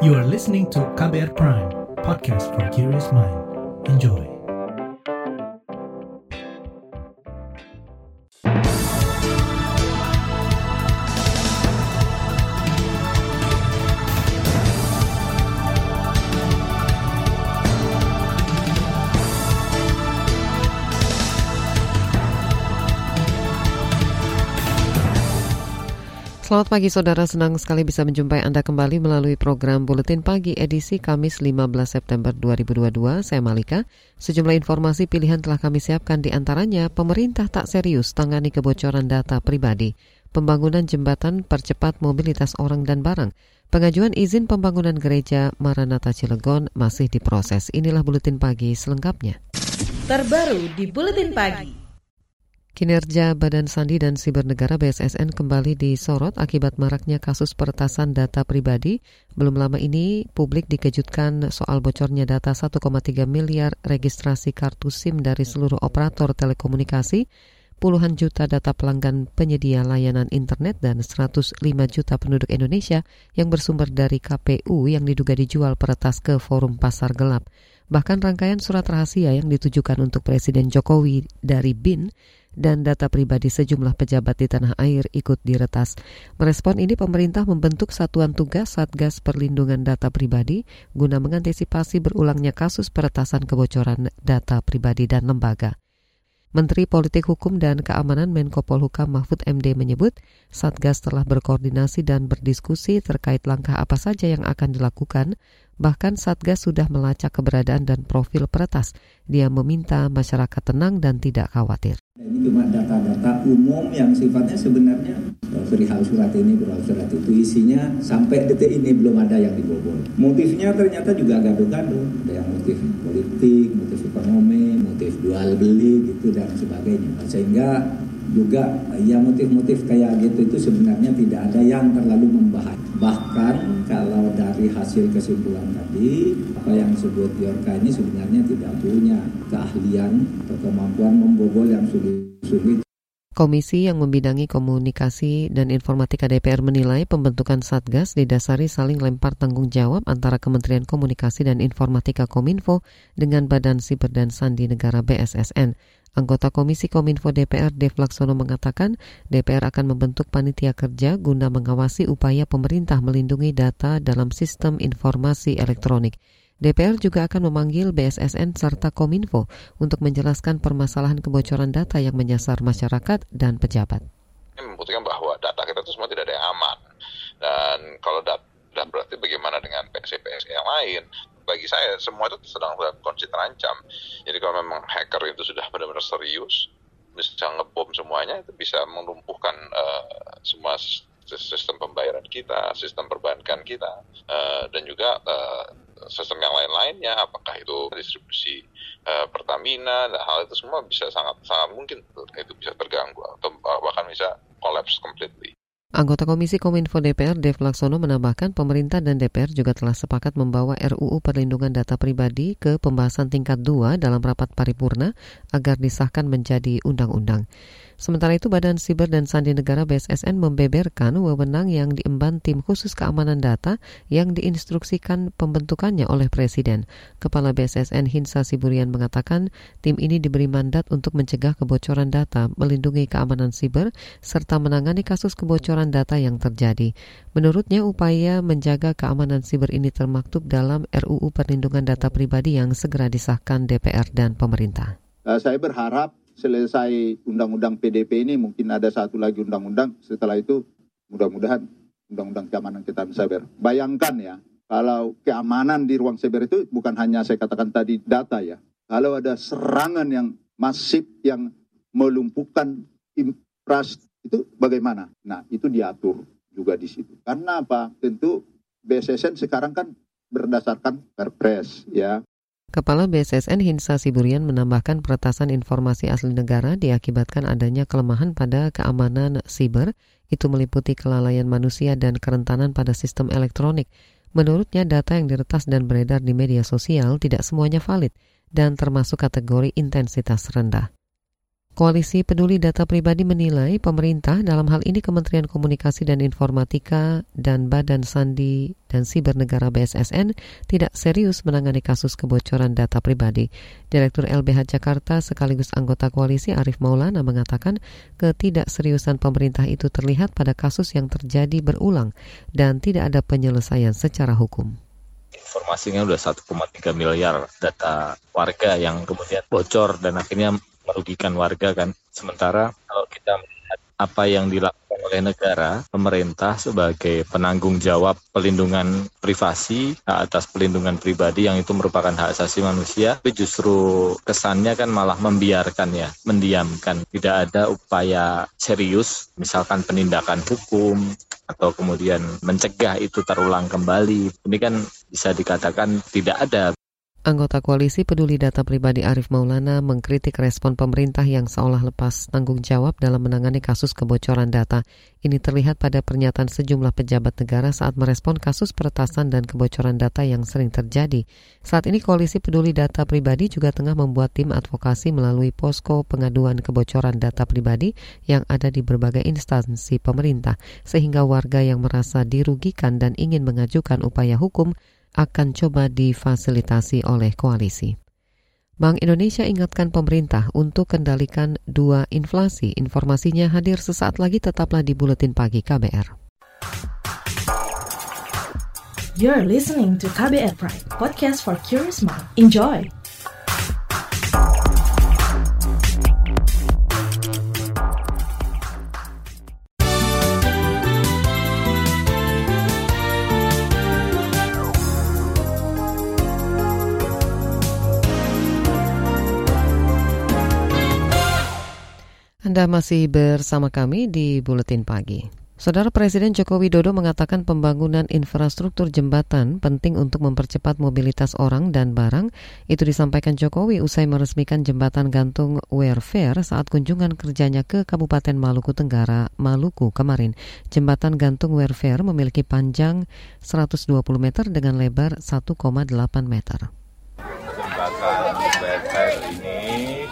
You are listening to KBR Prime, podcast for curious mind. Enjoy. Selamat pagi saudara, senang sekali bisa menjumpai Anda kembali melalui program Buletin Pagi edisi Kamis 15 September 2022. Saya Malika. Sejumlah informasi pilihan telah kami siapkan di antaranya pemerintah tak serius tangani kebocoran data pribadi, pembangunan jembatan percepat mobilitas orang dan barang, pengajuan izin pembangunan gereja Maranatha Cilegon masih diproses. Inilah Buletin Pagi selengkapnya. Terbaru di Buletin Pagi. Kinerja Badan Sandi dan Siber Negara BSSN kembali disorot akibat maraknya kasus peretasan data pribadi. Belum lama ini publik dikejutkan soal bocornya data 1,3 miliar registrasi kartu SIM dari seluruh operator telekomunikasi, puluhan juta data pelanggan penyedia layanan internet dan 105 juta penduduk Indonesia yang bersumber dari KPU yang diduga dijual peretas ke forum pasar gelap. Bahkan rangkaian surat rahasia yang ditujukan untuk Presiden Jokowi dari BIN dan data pribadi sejumlah pejabat di tanah air ikut diretas. Merespon ini pemerintah membentuk satuan tugas Satgas Perlindungan Data Pribadi guna mengantisipasi berulangnya kasus peretasan kebocoran data pribadi dan lembaga. Menteri Politik Hukum dan Keamanan Menko Polhukam Mahfud MD menyebut Satgas telah berkoordinasi dan berdiskusi terkait langkah apa saja yang akan dilakukan Bahkan Satgas sudah melacak keberadaan dan profil peretas. Dia meminta masyarakat tenang dan tidak khawatir. Ini cuma data-data umum yang sifatnya sebenarnya perihal surat ini, perihal surat itu isinya sampai detik ini belum ada yang dibobol. Motifnya ternyata juga gaduh-gaduh. Ada yang motif politik, motif ekonomi, motif jual beli gitu dan sebagainya. Sehingga juga ya motif-motif kayak gitu itu sebenarnya tidak ada yang terlalu membahas. Bahkan kalau dari hasil kesimpulan tadi, apa yang disebut Yorka ini sebenarnya tidak punya keahlian atau kemampuan membobol yang sulit-sulit. Komisi yang membidangi komunikasi dan informatika DPR menilai pembentukan Satgas didasari saling lempar tanggung jawab antara Kementerian Komunikasi dan Informatika Kominfo dengan Badan Siber dan Sandi Negara BSSN. Anggota Komisi Kominfo DPR Dev Laksono mengatakan DPR akan membentuk panitia kerja guna mengawasi upaya pemerintah melindungi data dalam sistem informasi elektronik. DPR juga akan memanggil BSSN serta Kominfo untuk menjelaskan permasalahan kebocoran data yang menyasar masyarakat dan pejabat. Ini membuktikan bahwa data kita itu semua tidak ada yang aman. Dan kalau data berarti bagaimana dengan PSI-PSI yang lain? Bagi saya semua itu sedang dalam kondisi terancam. Jadi kalau memang hacker itu sudah benar-benar serius, bisa ngebom semuanya, itu bisa melumpuhkan uh, semua sistem pembayaran kita, sistem perbankan kita, uh, dan juga uh, sistem yang lain-lainnya, apakah itu distribusi uh, Pertamina, dan hal itu semua bisa sangat sangat mungkin itu bisa terganggu atau bahkan bisa collapse completely. Anggota Komisi Kominfo DPR Dev Laksono menambahkan pemerintah dan DPR juga telah sepakat membawa RUU Perlindungan Data Pribadi ke pembahasan tingkat 2 dalam rapat paripurna agar disahkan menjadi undang-undang. Sementara itu Badan Siber dan Sandi Negara BSSN membeberkan wewenang yang diemban tim khusus keamanan data yang diinstruksikan pembentukannya oleh Presiden. Kepala BSSN Hinsa Siburian mengatakan tim ini diberi mandat untuk mencegah kebocoran data, melindungi keamanan siber, serta menangani kasus kebocoran data yang terjadi. Menurutnya upaya menjaga keamanan siber ini termaktub dalam RUU Perlindungan Data Pribadi yang segera disahkan DPR dan pemerintah. Uh, saya berharap selesai undang-undang PDP ini mungkin ada satu lagi undang-undang setelah itu mudah-mudahan undang-undang keamanan kita cyber. Bayangkan ya, kalau keamanan di ruang cyber itu bukan hanya saya katakan tadi data ya. Kalau ada serangan yang masif yang melumpuhkan infrastruktur itu bagaimana? Nah, itu diatur juga di situ. Karena apa? Tentu BSSN sekarang kan berdasarkan Perpres ya. Kepala BSSN Hinsa Siburian menambahkan peretasan informasi asli negara diakibatkan adanya kelemahan pada keamanan siber, itu meliputi kelalaian manusia dan kerentanan pada sistem elektronik. Menurutnya data yang diretas dan beredar di media sosial tidak semuanya valid dan termasuk kategori intensitas rendah. Koalisi Peduli Data Pribadi menilai pemerintah dalam hal ini Kementerian Komunikasi dan Informatika dan Badan Sandi dan Siber Negara BSSN tidak serius menangani kasus kebocoran data pribadi. Direktur LBH Jakarta sekaligus anggota koalisi Arif Maulana mengatakan ketidakseriusan pemerintah itu terlihat pada kasus yang terjadi berulang dan tidak ada penyelesaian secara hukum informasinya udah 1,3 miliar data warga yang kemudian bocor dan akhirnya merugikan warga kan. Sementara kalau kita melihat apa yang dilakukan oleh negara, pemerintah sebagai penanggung jawab pelindungan privasi, atas pelindungan pribadi yang itu merupakan hak asasi manusia, tapi justru kesannya kan malah membiarkan ya, mendiamkan. Tidak ada upaya serius, misalkan penindakan hukum, atau kemudian mencegah itu terulang kembali. Ini kan bisa dikatakan tidak ada Anggota Koalisi Peduli Data Pribadi Arif Maulana mengkritik respon pemerintah yang seolah lepas tanggung jawab dalam menangani kasus kebocoran data. Ini terlihat pada pernyataan sejumlah pejabat negara saat merespon kasus peretasan dan kebocoran data yang sering terjadi. Saat ini Koalisi Peduli Data Pribadi juga tengah membuat tim advokasi melalui posko pengaduan kebocoran data pribadi yang ada di berbagai instansi pemerintah, sehingga warga yang merasa dirugikan dan ingin mengajukan upaya hukum akan coba difasilitasi oleh koalisi. Bank Indonesia ingatkan pemerintah untuk kendalikan dua inflasi. Informasinya hadir sesaat lagi tetaplah di Buletin Pagi KBR. You're listening to KBR Pride, podcast for curious mind. Enjoy! Anda masih bersama kami di Buletin Pagi. Saudara Presiden Joko Widodo mengatakan pembangunan infrastruktur jembatan penting untuk mempercepat mobilitas orang dan barang. Itu disampaikan Jokowi usai meresmikan jembatan gantung Fair saat kunjungan kerjanya ke Kabupaten Maluku Tenggara, Maluku kemarin. Jembatan gantung Fair memiliki panjang 120 meter dengan lebar 1,8 meter. Jembatan Fair ini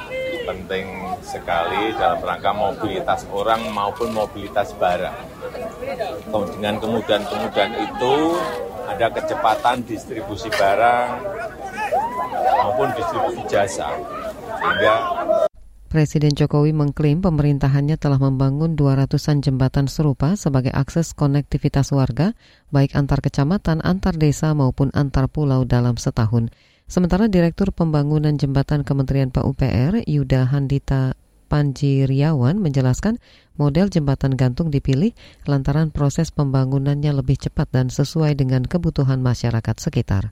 penting sekali dalam rangka mobilitas orang maupun mobilitas barang. Dengan kemudahan-kemudahan itu ada kecepatan distribusi barang maupun distribusi jasa. Sehingga Presiden Jokowi mengklaim pemerintahannya telah membangun 200-an jembatan serupa sebagai akses konektivitas warga, baik antar kecamatan, antar desa maupun antar pulau dalam setahun. Sementara Direktur Pembangunan Jembatan Kementerian PUPR, Yuda Handita Panjiriawan menjelaskan model jembatan gantung dipilih lantaran proses pembangunannya lebih cepat dan sesuai dengan kebutuhan masyarakat sekitar.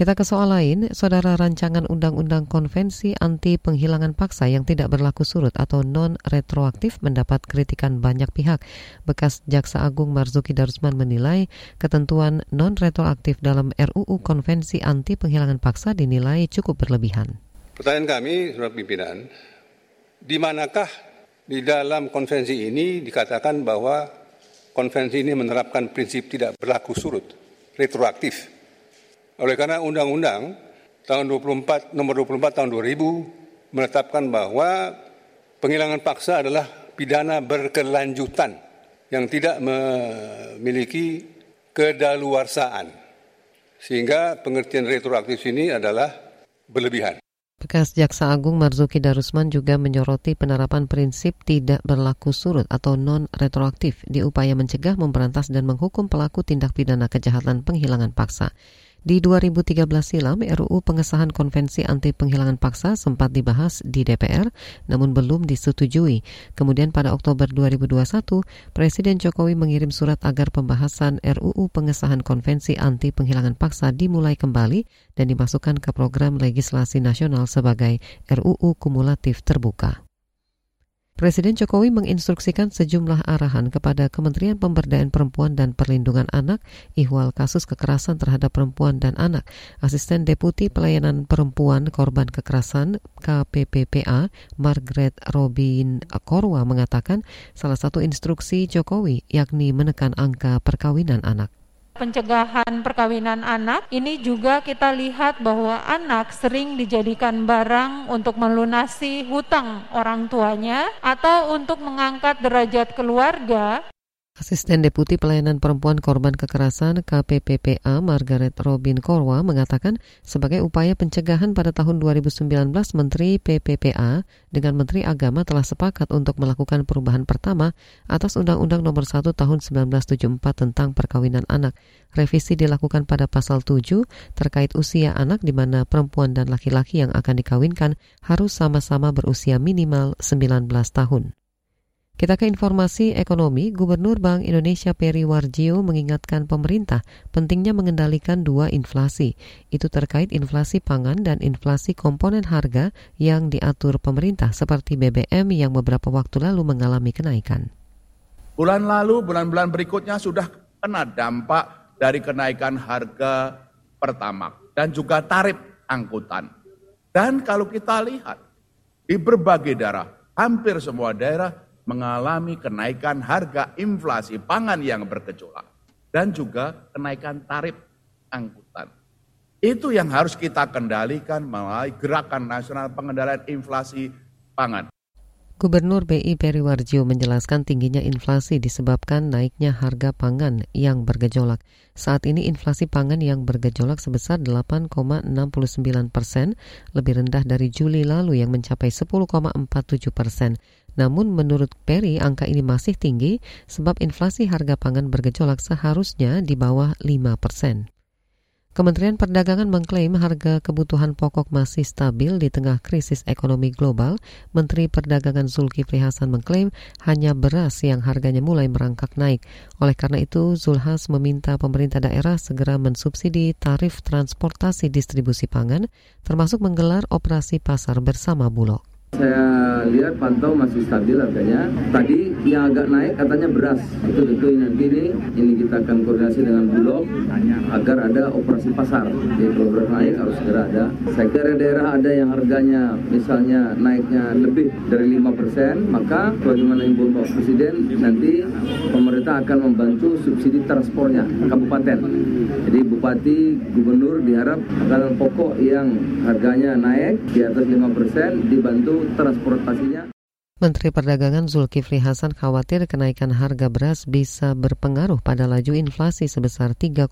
Kita ke soal lain, saudara rancangan undang-undang konvensi anti penghilangan paksa yang tidak berlaku surut atau non-retroaktif mendapat kritikan banyak pihak. Bekas Jaksa Agung Marzuki Darusman menilai ketentuan non-retroaktif dalam RUU konvensi anti penghilangan paksa dinilai cukup berlebihan. Pertanyaan kami, Saudara Pimpinan, di manakah di dalam konvensi ini dikatakan bahwa konvensi ini menerapkan prinsip tidak berlaku surut, retroaktif. Oleh karena Undang-Undang tahun 24 nomor 24 tahun 2000 menetapkan bahwa penghilangan paksa adalah pidana berkelanjutan yang tidak memiliki kedaluarsaan. Sehingga pengertian retroaktif ini adalah berlebihan. Bekas Jaksa Agung Marzuki Darusman juga menyoroti penerapan prinsip tidak berlaku surut atau non-retroaktif di upaya mencegah, memberantas, dan menghukum pelaku tindak pidana kejahatan penghilangan paksa. Di 2013 silam, RUU pengesahan Konvensi Anti Penghilangan Paksa sempat dibahas di DPR, namun belum disetujui. Kemudian pada Oktober 2021, Presiden Jokowi mengirim surat agar pembahasan RUU pengesahan Konvensi Anti Penghilangan Paksa dimulai kembali dan dimasukkan ke program legislasi nasional sebagai RUU kumulatif terbuka. Presiden Jokowi menginstruksikan sejumlah arahan kepada Kementerian Pemberdayaan Perempuan dan Perlindungan Anak ihwal kasus kekerasan terhadap perempuan dan anak. Asisten Deputi Pelayanan Perempuan Korban Kekerasan KPPPA Margaret Robin Korwa mengatakan salah satu instruksi Jokowi yakni menekan angka perkawinan anak. Pencegahan perkawinan anak. Ini juga kita lihat bahwa anak sering dijadikan barang untuk melunasi hutang orang tuanya atau untuk mengangkat derajat keluarga Asisten Deputi Pelayanan Perempuan Korban Kekerasan KPPPA Margaret Robin Korwa mengatakan sebagai upaya pencegahan pada tahun 2019 Menteri PPPA dengan Menteri Agama telah sepakat untuk melakukan perubahan pertama atas Undang-Undang Nomor 1 Tahun 1974 tentang perkawinan anak. Revisi dilakukan pada pasal 7 terkait usia anak di mana perempuan dan laki-laki yang akan dikawinkan harus sama-sama berusia minimal 19 tahun. Kita ke informasi ekonomi, Gubernur Bank Indonesia Peri Warjio mengingatkan pemerintah pentingnya mengendalikan dua inflasi. Itu terkait inflasi pangan dan inflasi komponen harga yang diatur pemerintah seperti BBM yang beberapa waktu lalu mengalami kenaikan. Bulan lalu, bulan-bulan berikutnya sudah kena dampak dari kenaikan harga pertama dan juga tarif angkutan. Dan kalau kita lihat di berbagai daerah, hampir semua daerah mengalami kenaikan harga inflasi pangan yang bergejolak dan juga kenaikan tarif angkutan. Itu yang harus kita kendalikan melalui gerakan nasional pengendalian inflasi pangan. Gubernur BI Periwarjo menjelaskan tingginya inflasi disebabkan naiknya harga pangan yang bergejolak. Saat ini inflasi pangan yang bergejolak sebesar 8,69 persen, lebih rendah dari Juli lalu yang mencapai 10,47 persen. Namun menurut Perry angka ini masih tinggi sebab inflasi harga pangan bergejolak seharusnya di bawah 5 persen. Kementerian Perdagangan mengklaim harga kebutuhan pokok masih stabil di tengah krisis ekonomi global. Menteri Perdagangan Zulkifli Hasan mengklaim hanya beras yang harganya mulai merangkak naik. Oleh karena itu, Zulhas meminta pemerintah daerah segera mensubsidi tarif transportasi distribusi pangan, termasuk menggelar operasi pasar bersama Bulog. Saya lihat pantau masih stabil harganya. Tadi yang agak naik katanya beras. Itu tentu nanti ini ini kita akan koordinasi dengan Bulog agar ada operasi pasar. Jadi kalau beras naik harus segera ada. Saya kira daerah ada yang harganya misalnya naiknya lebih dari 5%, maka bagaimana ibu Bapak Presiden nanti pemerintah akan membantu subsidi transportnya kabupaten. Jadi bupati, gubernur diharap makanan pokok yang harganya naik di atas 5% dibantu transportasinya. Menteri Perdagangan Zulkifli Hasan khawatir kenaikan harga beras bisa berpengaruh pada laju inflasi sebesar 3,3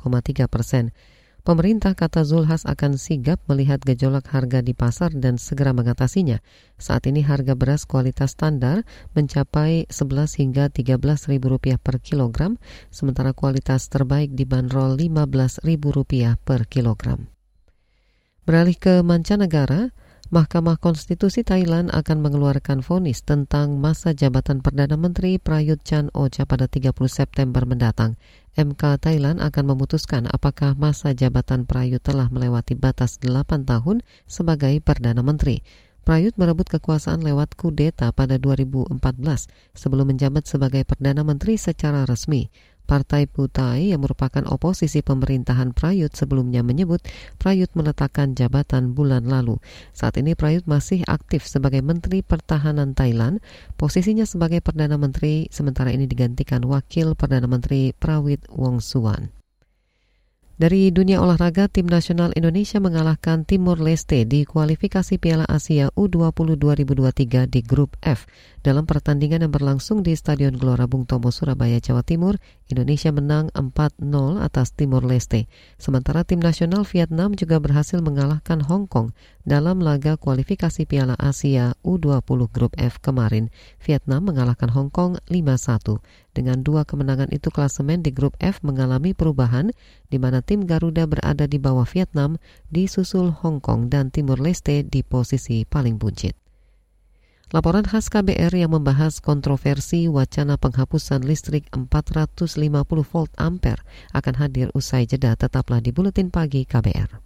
persen. Pemerintah kata Zulhas akan sigap melihat gejolak harga di pasar dan segera mengatasinya. Saat ini harga beras kualitas standar mencapai 11 hingga 13 ribu rupiah per kilogram, sementara kualitas terbaik dibanderol 15 ribu rupiah per kilogram. Beralih ke mancanegara, Mahkamah Konstitusi Thailand akan mengeluarkan vonis tentang masa jabatan Perdana Menteri Prayut Chan Ocha pada 30 September mendatang. MK Thailand akan memutuskan apakah masa jabatan Prayut telah melewati batas 8 tahun sebagai Perdana Menteri. Prayut merebut kekuasaan lewat kudeta pada 2014 sebelum menjabat sebagai Perdana Menteri secara resmi. Partai Putai yang merupakan oposisi pemerintahan Prayut sebelumnya menyebut Prayut meletakkan jabatan bulan lalu. Saat ini Prayut masih aktif sebagai Menteri Pertahanan Thailand. Posisinya sebagai Perdana Menteri sementara ini digantikan Wakil Perdana Menteri Prawit Wongsuwan. Dari dunia olahraga, tim nasional Indonesia mengalahkan Timur Leste di kualifikasi Piala Asia U20 2023 di grup F. Dalam pertandingan yang berlangsung di Stadion Gelora Bung Tomo, Surabaya, Jawa Timur, Indonesia menang 4-0 atas Timur Leste. Sementara tim nasional Vietnam juga berhasil mengalahkan Hong Kong dalam laga kualifikasi Piala Asia U20 grup F kemarin. Vietnam mengalahkan Hong Kong 5-1. Dengan dua kemenangan itu klasemen di grup F mengalami perubahan di mana tim Garuda berada di bawah Vietnam, disusul Hong Kong dan Timur Leste di posisi paling buncit. Laporan khas KBR yang membahas kontroversi wacana penghapusan listrik 450 volt ampere akan hadir usai jeda tetaplah di Buletin Pagi KBR.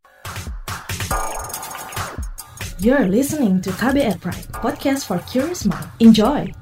You're listening to KBR Pride, podcast for curious mind. Enjoy!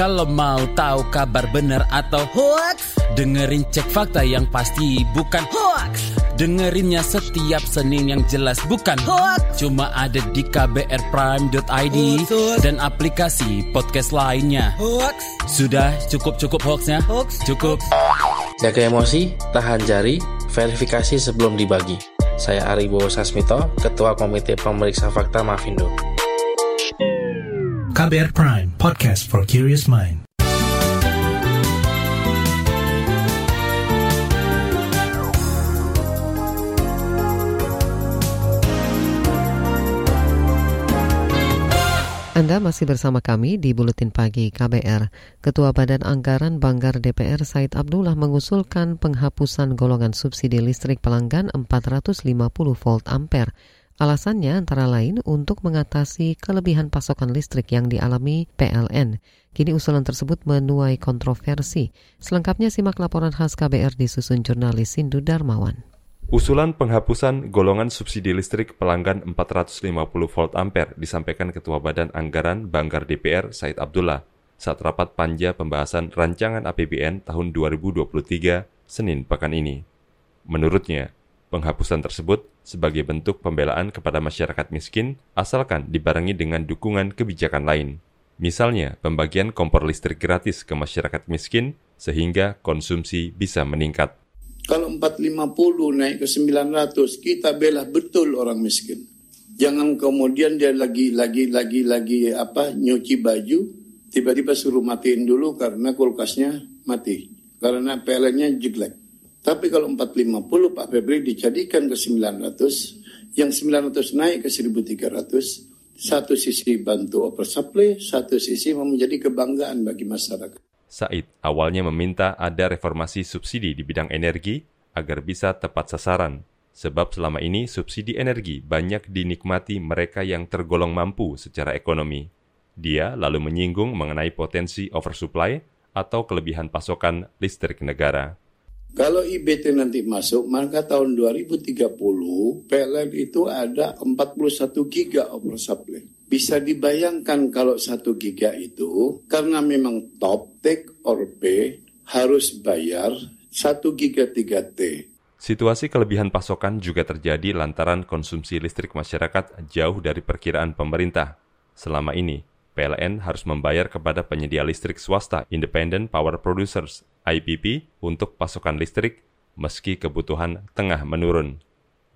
Kalau mau tahu kabar benar atau hoax, Dengerin cek fakta yang pasti bukan hoax, Dengerinnya setiap Senin yang jelas bukan hoax. Cuma ada di kbrprime.id. Dan aplikasi podcast lainnya Hoax, Sudah cukup-cukup hoaxnya? Hoax. Cukup Jaga emosi, tahan jari, verifikasi sebelum dibagi. Saya Aribo Sasmito, Ketua Komite Pemeriksa Fakta Mafindo. KBR Prime, podcast for curious mind. Anda masih bersama kami di Buletin Pagi KBR. Ketua Badan Anggaran Banggar DPR Said Abdullah mengusulkan penghapusan golongan subsidi listrik pelanggan 450 volt ampere. Alasannya antara lain untuk mengatasi kelebihan pasokan listrik yang dialami PLN. Kini usulan tersebut menuai kontroversi. Selengkapnya simak laporan khas KBR disusun jurnalis Sindu Darmawan. Usulan penghapusan golongan subsidi listrik pelanggan 450 volt ampere disampaikan Ketua Badan Anggaran Banggar DPR Said Abdullah saat rapat panja pembahasan rancangan APBN tahun 2023 Senin pekan ini. Menurutnya, penghapusan tersebut sebagai bentuk pembelaan kepada masyarakat miskin asalkan dibarengi dengan dukungan kebijakan lain. Misalnya, pembagian kompor listrik gratis ke masyarakat miskin sehingga konsumsi bisa meningkat. Kalau 450 naik ke 900, kita bela betul orang miskin. Jangan kemudian dia lagi lagi lagi lagi apa nyuci baju, tiba-tiba suruh matiin dulu karena kulkasnya mati. Karena PLN-nya jelek. Tapi kalau 450 Pak Febri dijadikan ke 900, yang 900 naik ke 1300, satu sisi bantu oversupply, satu sisi menjadi kebanggaan bagi masyarakat. Said awalnya meminta ada reformasi subsidi di bidang energi agar bisa tepat sasaran, sebab selama ini subsidi energi banyak dinikmati mereka yang tergolong mampu secara ekonomi. Dia lalu menyinggung mengenai potensi oversupply atau kelebihan pasokan listrik negara. Kalau IBT nanti masuk, maka tahun 2030 PLN itu ada 41 giga oversupply. Bisa dibayangkan kalau 1 giga itu, karena memang top take or pay, harus bayar 1 giga 3T. Situasi kelebihan pasokan juga terjadi lantaran konsumsi listrik masyarakat jauh dari perkiraan pemerintah. Selama ini, PLN harus membayar kepada penyedia listrik swasta Independent Power Producers IPP untuk pasokan listrik meski kebutuhan tengah menurun.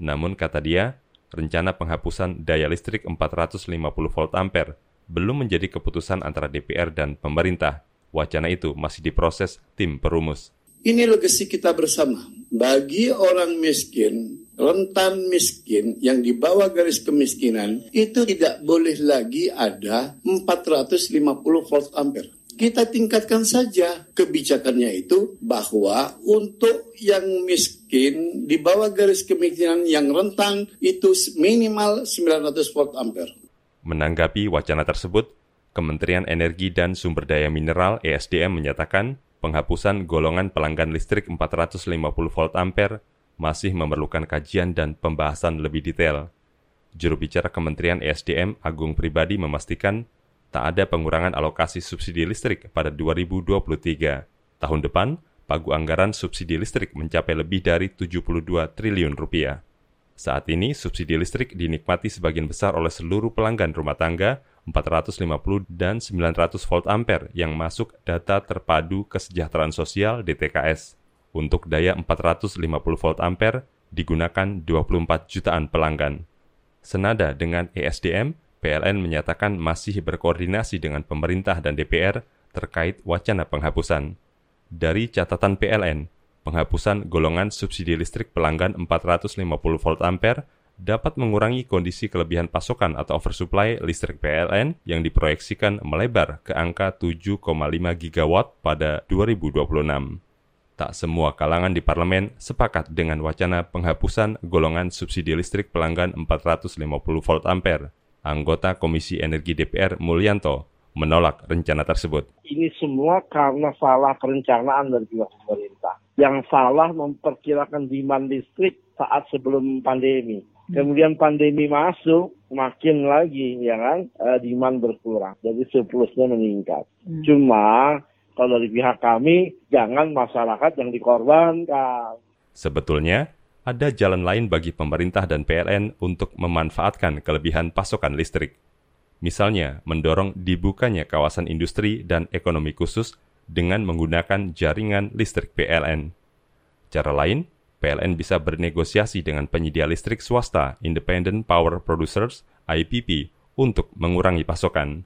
Namun kata dia, rencana penghapusan daya listrik 450 volt ampere belum menjadi keputusan antara DPR dan pemerintah. Wacana itu masih diproses tim perumus. Ini legasi kita bersama. Bagi orang miskin, rentan miskin yang di bawah garis kemiskinan, itu tidak boleh lagi ada 450 volt ampere. Kita tingkatkan saja kebijakannya itu bahwa untuk yang miskin di bawah garis kemiskinan yang rentan itu minimal 900 volt ampere. Menanggapi wacana tersebut, Kementerian Energi dan Sumber Daya Mineral ESDM menyatakan penghapusan golongan pelanggan listrik 450 volt ampere masih memerlukan kajian dan pembahasan lebih detail. Juru bicara Kementerian ESDM Agung Pribadi memastikan tak ada pengurangan alokasi subsidi listrik pada 2023. Tahun depan, pagu anggaran subsidi listrik mencapai lebih dari 72 triliun rupiah. Saat ini, subsidi listrik dinikmati sebagian besar oleh seluruh pelanggan rumah tangga 450 dan 900 volt ampere yang masuk data terpadu kesejahteraan sosial DTKS. Untuk daya 450 volt ampere digunakan 24 jutaan pelanggan. Senada dengan ESDM, PLN menyatakan masih berkoordinasi dengan pemerintah dan DPR terkait wacana penghapusan. Dari catatan PLN, penghapusan golongan subsidi listrik pelanggan 450 volt ampere dapat mengurangi kondisi kelebihan pasokan atau oversupply listrik PLN yang diproyeksikan melebar ke angka 7,5 gigawatt pada 2026. Tak semua kalangan di parlemen sepakat dengan wacana penghapusan golongan subsidi listrik pelanggan 450 volt ampere. Anggota Komisi Energi DPR Mulyanto menolak rencana tersebut. Ini semua karena salah perencanaan dari pihak pemerintah. yang salah memperkirakan demand listrik saat sebelum pandemi. Kemudian pandemi masuk, makin lagi ya kan uh, demand berkurang, jadi surplusnya meningkat. Hmm. Cuma kalau dari pihak kami jangan masyarakat yang dikorbankan. Sebetulnya ada jalan lain bagi pemerintah dan PLN untuk memanfaatkan kelebihan pasokan listrik. Misalnya, mendorong dibukanya kawasan industri dan ekonomi khusus dengan menggunakan jaringan listrik PLN. Cara lain, PLN bisa bernegosiasi dengan penyedia listrik swasta Independent Power Producers IPP untuk mengurangi pasokan.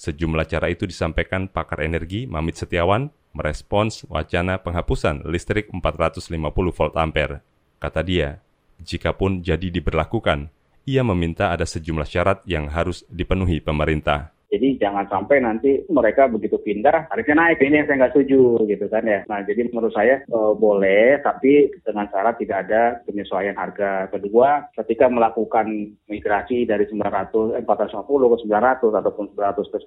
Sejumlah cara itu disampaikan pakar energi Mamit Setiawan merespons wacana penghapusan listrik 450 volt ampere. Kata dia, jikapun jadi diberlakukan, ia meminta ada sejumlah syarat yang harus dipenuhi pemerintah. Jadi jangan sampai nanti mereka begitu pindah harusnya naik. Ini yang saya nggak setuju gitu kan ya. Nah jadi menurut saya e, boleh tapi dengan cara tidak ada penyesuaian harga. Kedua ketika melakukan migrasi dari 900, eh, 450 ke 900 ataupun 900 ke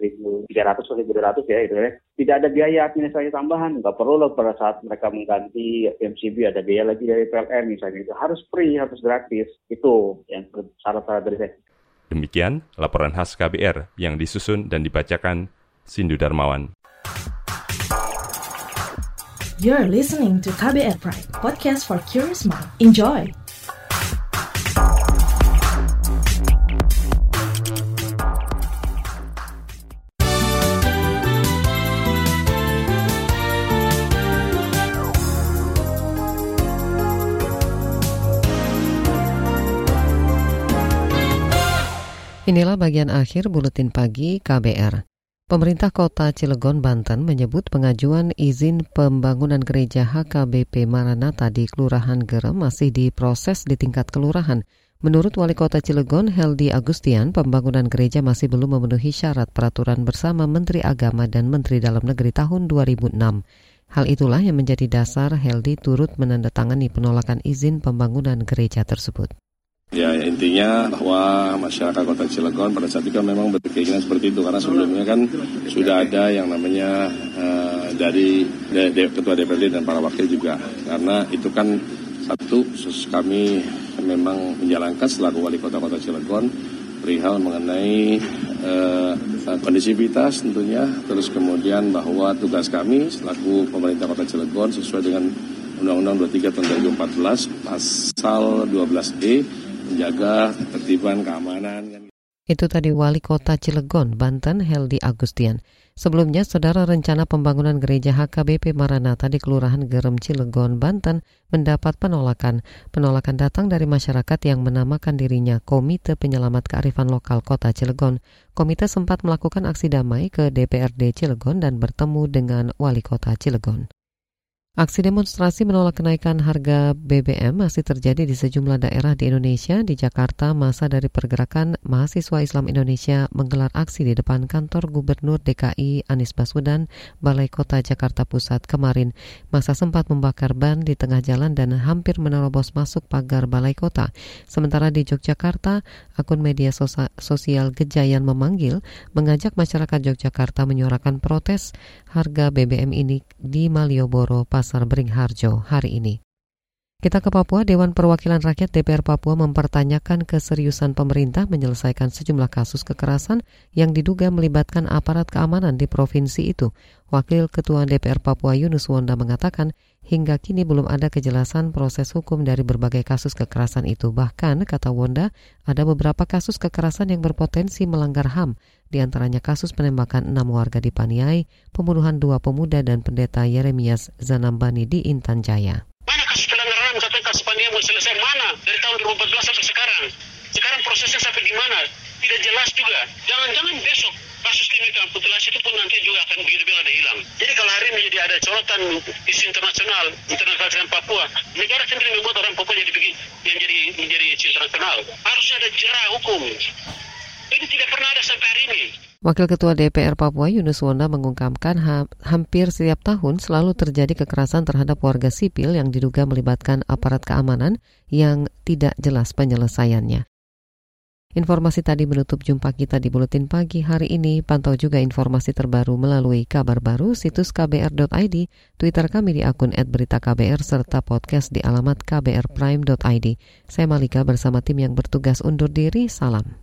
1300 ke 1200 ya itu ya. Tidak ada biaya administrasi tambahan. Nggak perlu loh pada saat mereka mengganti MCB ada biaya lagi dari PLN misalnya. Itu harus free, harus gratis. Itu yang syarat-syarat dari saya. Demikian laporan khas KBR yang disusun dan dibacakan Sindu Darmawan. You're listening to KBR Pride, podcast for curious mind. Enjoy! Inilah bagian akhir buletin pagi KBR. Pemerintah Kota Cilegon, Banten menyebut pengajuan izin pembangunan gereja HKBP Maranatha di Kelurahan Gerem masih diproses di tingkat kelurahan. Menurut Wali Kota Cilegon, Heldi Agustian, pembangunan gereja masih belum memenuhi syarat peraturan bersama Menteri Agama dan Menteri Dalam Negeri tahun 2006. Hal itulah yang menjadi dasar Heldi turut menandatangani penolakan izin pembangunan gereja tersebut. Ya, ya intinya bahwa masyarakat kota Cilegon pada saat itu memang berkeinginan seperti itu. Karena sebelumnya kan sudah ada yang namanya uh, dari de, de, ketua DPRD dan para wakil juga. Karena itu kan satu kami memang menjalankan selaku wali kota kota Cilegon perihal mengenai uh, kondisivitas tentunya. Terus kemudian bahwa tugas kami selaku pemerintah kota Cilegon sesuai dengan Undang-Undang 23 tahun 2014 pasal 12E menjaga ketertiban keamanan. Itu tadi Wali Kota Cilegon, Banten, Heldi Agustian. Sebelumnya, saudara rencana pembangunan gereja HKBP Maranatha di Kelurahan Gerem Cilegon, Banten mendapat penolakan. Penolakan datang dari masyarakat yang menamakan dirinya Komite Penyelamat Kearifan Lokal Kota Cilegon. Komite sempat melakukan aksi damai ke DPRD Cilegon dan bertemu dengan Wali Kota Cilegon. Aksi demonstrasi menolak kenaikan harga BBM masih terjadi di sejumlah daerah di Indonesia. Di Jakarta, masa dari pergerakan mahasiswa Islam Indonesia menggelar aksi di depan kantor Gubernur DKI Anies Baswedan, Balai Kota Jakarta Pusat kemarin. Masa sempat membakar ban di tengah jalan dan hampir menerobos masuk pagar Balai Kota. Sementara di Yogyakarta, akun media sosial Gejayan memanggil mengajak masyarakat Yogyakarta menyuarakan protes harga BBM ini di Malioboro, Pasar Beringharjo hari ini. Kita ke Papua, Dewan Perwakilan Rakyat DPR Papua mempertanyakan keseriusan pemerintah menyelesaikan sejumlah kasus kekerasan yang diduga melibatkan aparat keamanan di provinsi itu. Wakil Ketua DPR Papua Yunus Wonda mengatakan hingga kini belum ada kejelasan proses hukum dari berbagai kasus kekerasan itu. Bahkan, kata Wonda, ada beberapa kasus kekerasan yang berpotensi melanggar HAM, di antaranya kasus penembakan enam warga di Paniai, pembunuhan dua pemuda dan pendeta Yeremias Zanambani di Intan Jaya. Mana kasus pelanggaran sampai kasus pandemi mau selesai mana dari tahun 2014 sampai sekarang? Sekarang prosesnya sampai di mana? Tidak jelas juga. Jangan-jangan besok kasus tindakan mutilasi itu pun nanti juga akan begitu ada hilang. Jadi kalau hari ini jadi ada sorotan isu internasional, internasional Papua, negara sendiri membuat orang Papua jadi begini, yang jadi menjadi isu internasional. Harusnya ada jerah hukum. Ini tidak pernah ada sampai. Wakil Ketua DPR Papua Yunus Wonda mengungkapkan ha hampir setiap tahun selalu terjadi kekerasan terhadap warga sipil yang diduga melibatkan aparat keamanan yang tidak jelas penyelesaiannya. Informasi tadi menutup jumpa kita di Buletin Pagi hari ini. Pantau juga informasi terbaru melalui kabar baru situs kbr.id, Twitter kami di akun @beritaKBR serta podcast di alamat kbrprime.id. Saya Malika bersama tim yang bertugas undur diri. Salam.